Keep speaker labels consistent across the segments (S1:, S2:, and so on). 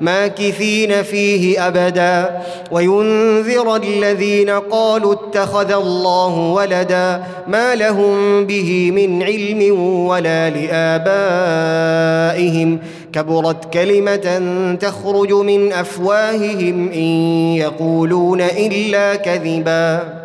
S1: ماكثين فيه أبدا. وينذر الذين قالوا اتخذ الله ولدا ما لهم به من علم ولا لآبائهم. كبرت كلمة تخرج من أفواههم إن يقولون إلا كذبا.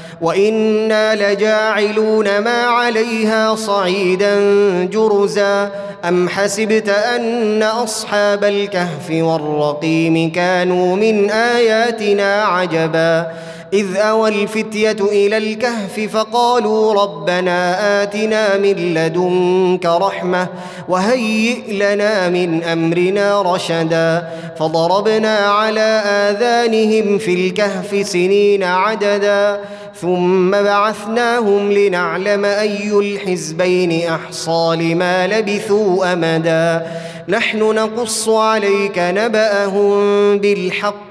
S1: وإنا لجاعلون ما عليها صعيدا جرزا. أم حسبت أن أصحاب الكهف والرقيم كانوا من آياتنا عجبا. إذ أوى الفتية إلى الكهف فقالوا ربنا آتنا من لدنك رحمة وهيئ لنا من أمرنا رشدا فضربنا على آذانهم في الكهف سنين عددا ثم بعثناهم لنعلم أي الحزبين أحصى لما لبثوا أمدا نحن نقص عليك نبأهم بالحق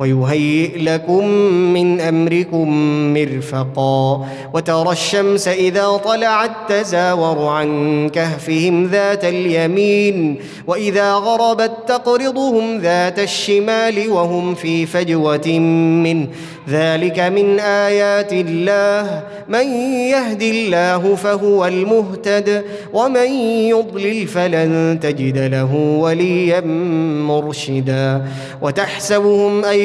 S1: ويهيئ لكم من أمركم مرفقا. وترى الشمس إذا طلعت تزاور عن كهفهم ذات اليمين. وإذا غربت تقرضهم ذات الشمال وهم في فجوة منه. ذلك من آيات الله. من يهد الله فهو المهتد. ومن يضلل فلن تجد له وليا مرشدا. وتحسبهم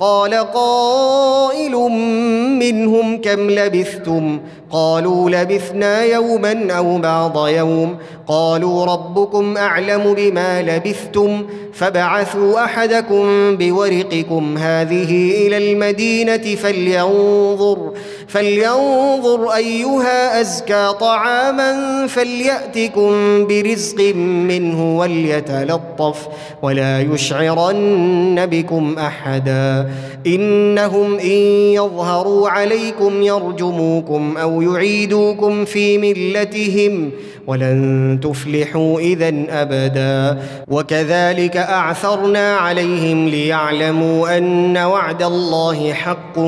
S1: قال قائل منهم كم لبثتم؟ قالوا لبثنا يوما أو بعض يوم. قالوا ربكم أعلم بما لبثتم. فبعثوا أحدكم بورقكم. هذه إلى المدينة فلينظر. فلينظر أيها أزكى طعاما فليأتكم برزق منه وليتلطف. ولا يشعرن بكم أحدا. إنهم إن يظهروا عليكم يرجموكم أو يعيدوكم في ملتهم ولن تفلحوا اذا أبدا. وكذلك أعثرنا عليهم ليعلموا أن وعد الله حق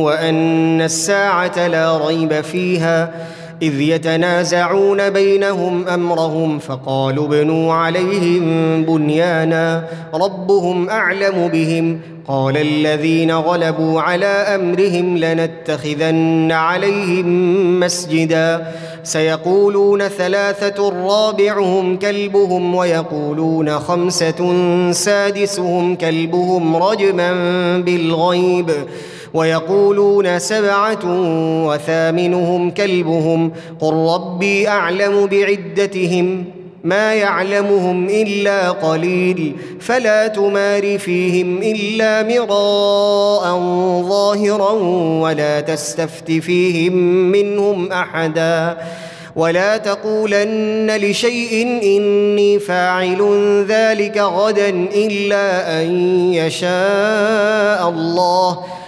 S1: وأن الساعة لا ريب فيها. إذ يتنازعون بينهم أمرهم فقالوا ابنوا عليهم بنيانا ربهم أعلم بهم قال الذين غلبوا على أمرهم لنتخذن عليهم مسجدا سيقولون ثلاثة رابعهم كلبهم ويقولون خمسة سادسهم كلبهم رجما بالغيب ويقولون سبعة وثامنهم كلبهم قل ربي أعلم بعدتهم ما يعلمهم إلا قليل فلا تمار فيهم إلا مراء ظاهرا ولا تستفت فيهم منهم أحدا ولا تقولن لشيء إني فاعل ذلك غدا إلا أن يشاء الله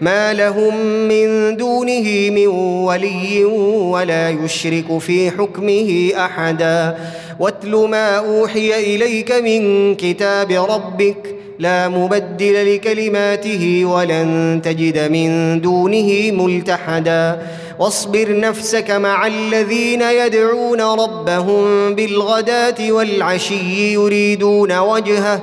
S1: ما لهم من دونه من ولي ولا يشرك في حكمه أحدا. واتل ما أوحي إليك من كتاب ربك لا مبدل لكلماته ولن تجد من دونه ملتحدا. واصبر نفسك مع الذين يدعون ربهم بالغداة والعشي يريدون وجهه.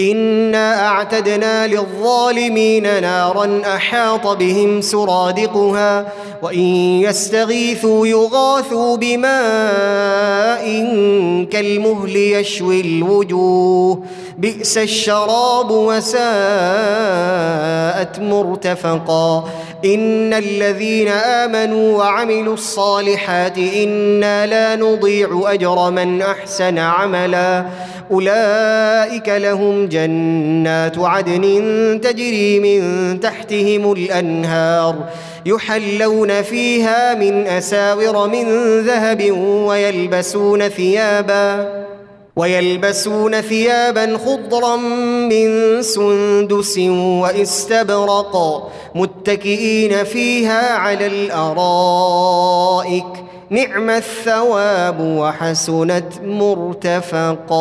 S1: انا اعتدنا للظالمين نارا احاط بهم سرادقها وان يستغيثوا يغاثوا بماء كالمهل يشوي الوجوه بئس الشراب وساءت مرتفقا ان الذين امنوا وعملوا الصالحات أنا لا نضيع اجر من احسن عملا أولئك لهم جنات عدن تجري من تحتهم الأنهار يحلون فيها من أساور من ذهب ويلبسون ثيابا ويلبسون ثيابا خضرا من سندس وإستبرق متكئين فيها على الأرائك نعم الثواب وحسنت مرتفقا.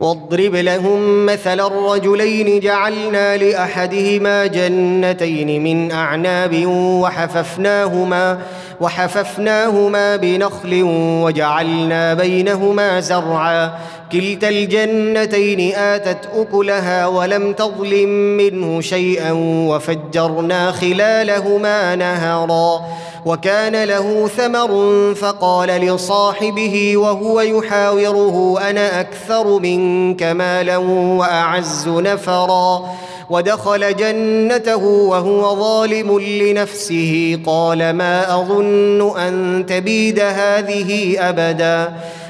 S1: واضرب لهم مثل الرجلين جعلنا لأحدهما جنتين من أعناب وحففناهما وحففناهما بنخل وجعلنا بينهما زرعا. كلتا الجنتين آتت أكلها ولم تظلم منه شيئا وفجرنا خلالهما نهرا وكان له ثمر فقال لصاحبه وهو يحاوره أنا أكثر منك مالا وأعز نفرا ودخل جنته وهو ظالم لنفسه قال ما أظن أن تبيد هذه أبدا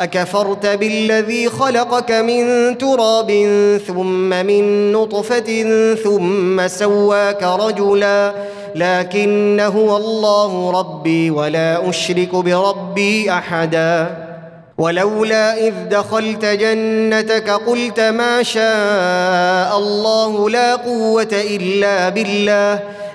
S1: أكفرت بالذي خلقك من تراب ثم من نطفة ثم سواك رجلا لكن هو الله ربي ولا أشرك بربي أحدا ولولا إذ دخلت جنتك قلت ما شاء الله لا قوة إلا بالله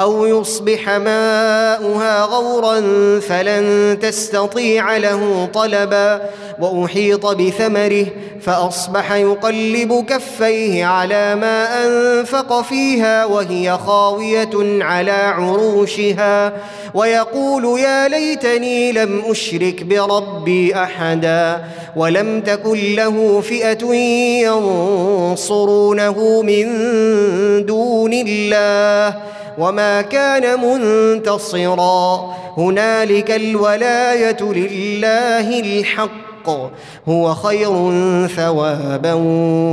S1: أو يصبح ماؤها غورا فلن تستطيع له طلبا وأحيط بثمره فأصبح يقلب كفيه على ما أنفق فيها وهي خاوية على عروشها ويقول يا ليتني لم أشرك بربي أحدا ولم تكن له فئة ينصرونه من دون الله وما كان منتصرا. هنالك الولاية لله الحق. هو خير ثوابا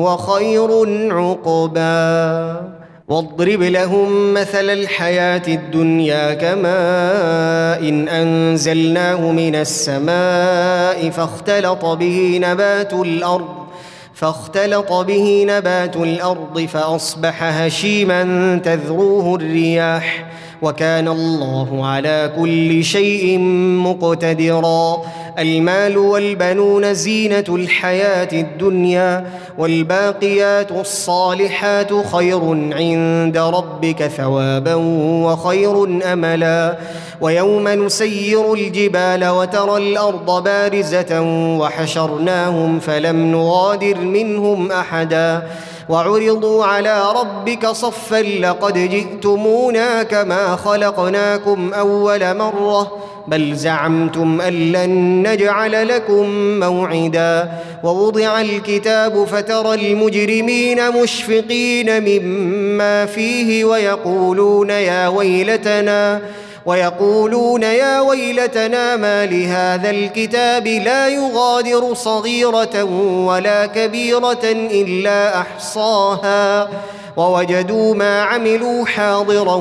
S1: وخير عقبا. واضرب لهم مثل الحياة الدنيا كماء إن أنزلناه من السماء فاختلط به نبات الأرض. فاختلط به نبات الأرض فأصبح هشيما تذروه الرياح وكان الله على كل شيء مقتدرا المال والبنون زينة الحياة الدنيا والباقيات الصالحات خير عند ربك ثوابا وخير أملا. ويوم نسير الجبال وترى الأرض بارزة وحشرناهم فلم نغادر منهم أحدا. وعرضوا على ربك صفا لقد جئتمونا كما خلقناكم أول مرة. بل زعمتم أن لن نجعل لكم موعدا. ووضع الكتاب فترى المجرمين مشفقين مما فيه ويقولون يا ويلتنا ويقولون يا ويلتنا ما لهذا الكتاب لا يغادر صغيرة ولا كبيرة إلا أحصاها. ووجدوا ما عملوا حاضرا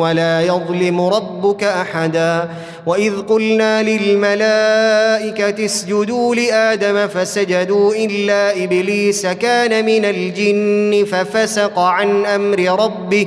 S1: ولا يظلم ربك أحدا. وإذ قلنا للملائكة اسجدوا لآدم فسجدوا إلا إبليس كان من الجن ففسق عن أمر ربه.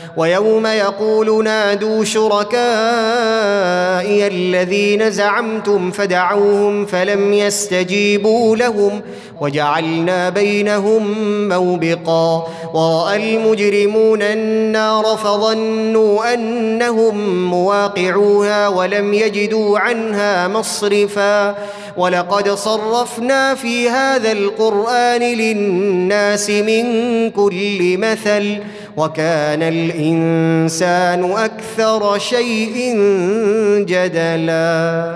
S1: ويوم يقول نادوا شركائي الذين زعمتم فدعوهم فلم يستجيبوا لهم وجعلنا بينهم موبقا وراى المجرمون النار فظنوا أنهم مواقعوها ولم يجدوا عنها مصرفا ولقد صرفنا في هذا القرآن للناس من كل مثل وكان الإنسان أكثر شيء جدلا.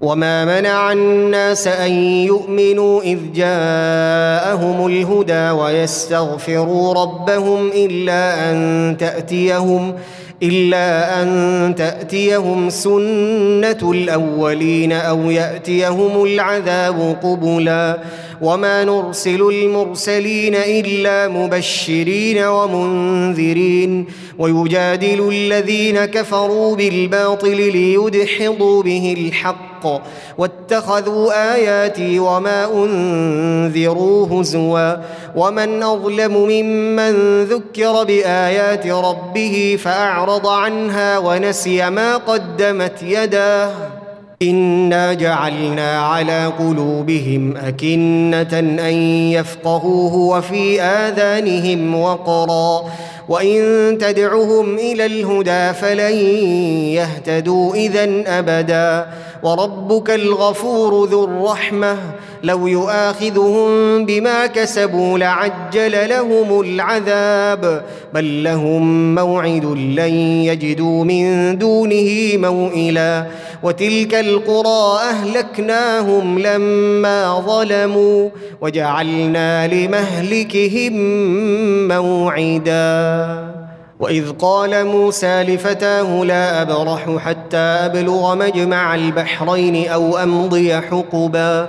S1: وما منع الناس أن يؤمنوا إذ جاءهم الهدى ويستغفروا ربهم إلا أن تأتيهم إلا أن تأتيهم سنة الأولين أو يأتيهم العذاب قبلا. وما نرسل المرسلين الا مبشرين ومنذرين ويجادل الذين كفروا بالباطل ليدحضوا به الحق واتخذوا اياتي وما انذروا هزوا ومن اظلم ممن ذكر بايات ربه فاعرض عنها ونسي ما قدمت يداه انا جعلنا على قلوبهم اكنه ان يفقهوه وفي اذانهم وقرا وان تدعهم إلى الهدى فلن يهتدوا اذا ابدا وربك الغفور ذو الرحمه لو يؤاخذهم بما كسبوا لعجل لهم العذاب. بل لهم موعد لن يجدوا من دونه موئلا. وتلك القرى أهلكناهم لما ظلموا وجعلنا لمهلكهم موعدا. وإذ قال موسى لفتاه لا أبرح حتى أبلغ مجمع البحرين أو أمضي حقبا.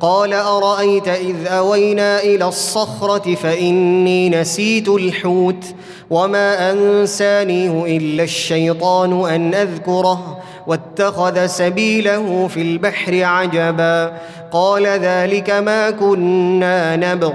S1: قال أرأيت إذ أوينا إلى الصخرة فإني نسيت الحوت وما أنسانيه إلا الشيطان أن أذكره واتخذ سبيله في البحر عجبا قال ذلك ما كنا نبغ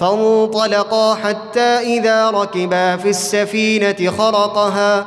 S1: فانطلقا حتى إذا ركبا في السفينة خرقها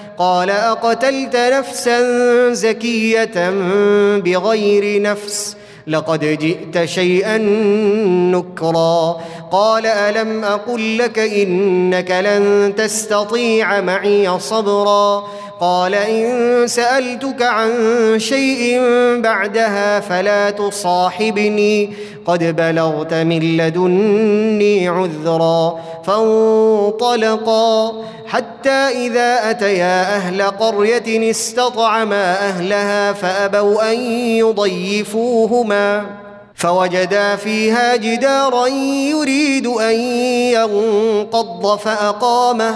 S1: قال أقتلت نفسا زكية بغير نفس لقد جئت شيئا نكرا قال ألم أقل لك إنك لن تستطيع معي صبرا قال إن سألتك عن شيء بعدها فلا تصاحبني. قد بلغت من لدني عذرا فانطلقا. حتى إذا أتيا أهل قرية استطعما أهلها فأبوا أن يضيفوهما. فوجدا فيها جدارا يريد أن ينقض فأقامه.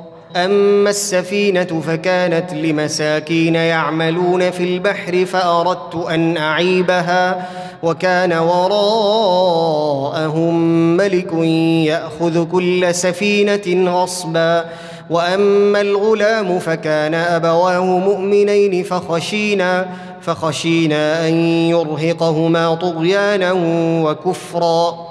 S1: أما السفينة فكانت لمساكين يعملون في البحر فأردت أن أعيبها وكان وراءهم ملك يأخذ كل سفينة غصبا وأما الغلام فكان أبواه مؤمنين فخشينا فخشينا أن يرهقهما طغيانا وكفرا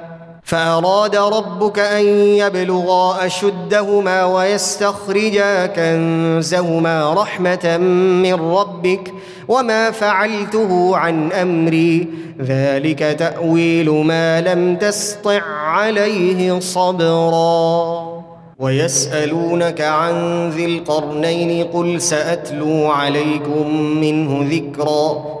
S1: فأراد ربك أن يبلغا أشدهما ويستخرجا كنزهما رحمة من ربك وما فعلته عن أمري. ذلك تأويل ما لم تسطع عليه صبرا. ويسألونك عن ذي القرنين قل سأتلو عليكم منه ذكرا.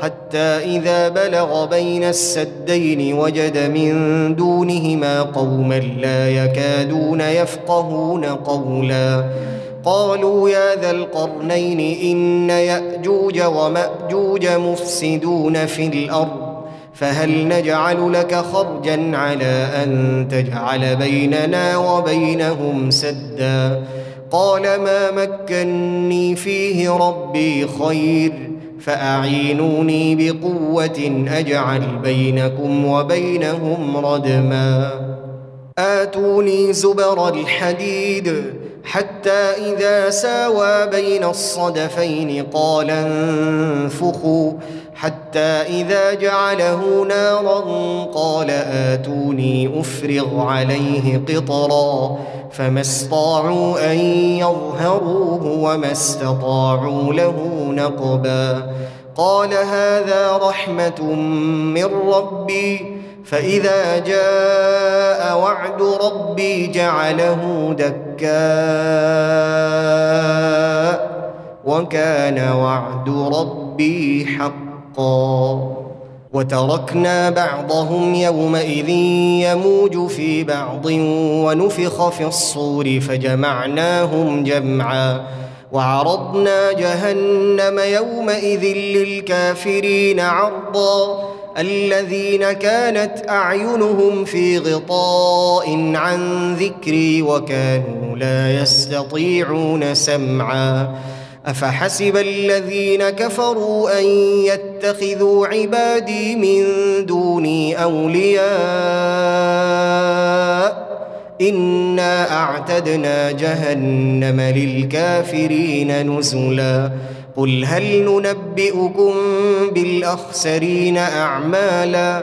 S1: حتى إذا بلغ بين السدين وجد من دونهما قوما لا يكادون يفقهون قولا. قالوا يا ذا القرنين إن يأجوج ومأجوج مفسدون في الأرض فهل نجعل لك خرجا على أن تجعل بيننا وبينهم سدا؟ قال ما مكني فيه ربي خير. فأعينوني بقوة أجعل بينكم وبينهم ردما. آتوني زبر الحديد حتى إذا ساوى بين الصدفين قال انفخوا حتى إذا جعله نارا قال آتوني أفرغ عليه قطرا فما استطاعوا أن يظهروه وما استطاعوا له نقبا قال هذا رحمة من ربي فإذا جاء وعد ربي جعله دكاء وكان وعد ربي حقا وتركنا بعضهم يومئذ يموج في بعض ونفخ في الصور فجمعناهم جمعا. وعرضنا جهنم يومئذ للكافرين عرضا. الذين كانت أعينهم في غطاء عن ذكري وكانوا لا يستطيعون سمعا. أفحسب الذين كفروا أن يتخذوا عبادي من دوني أولياء إنا أعتدنا جهنم للكافرين نزلا قل هل ننبئكم بالأخسرين أعمالا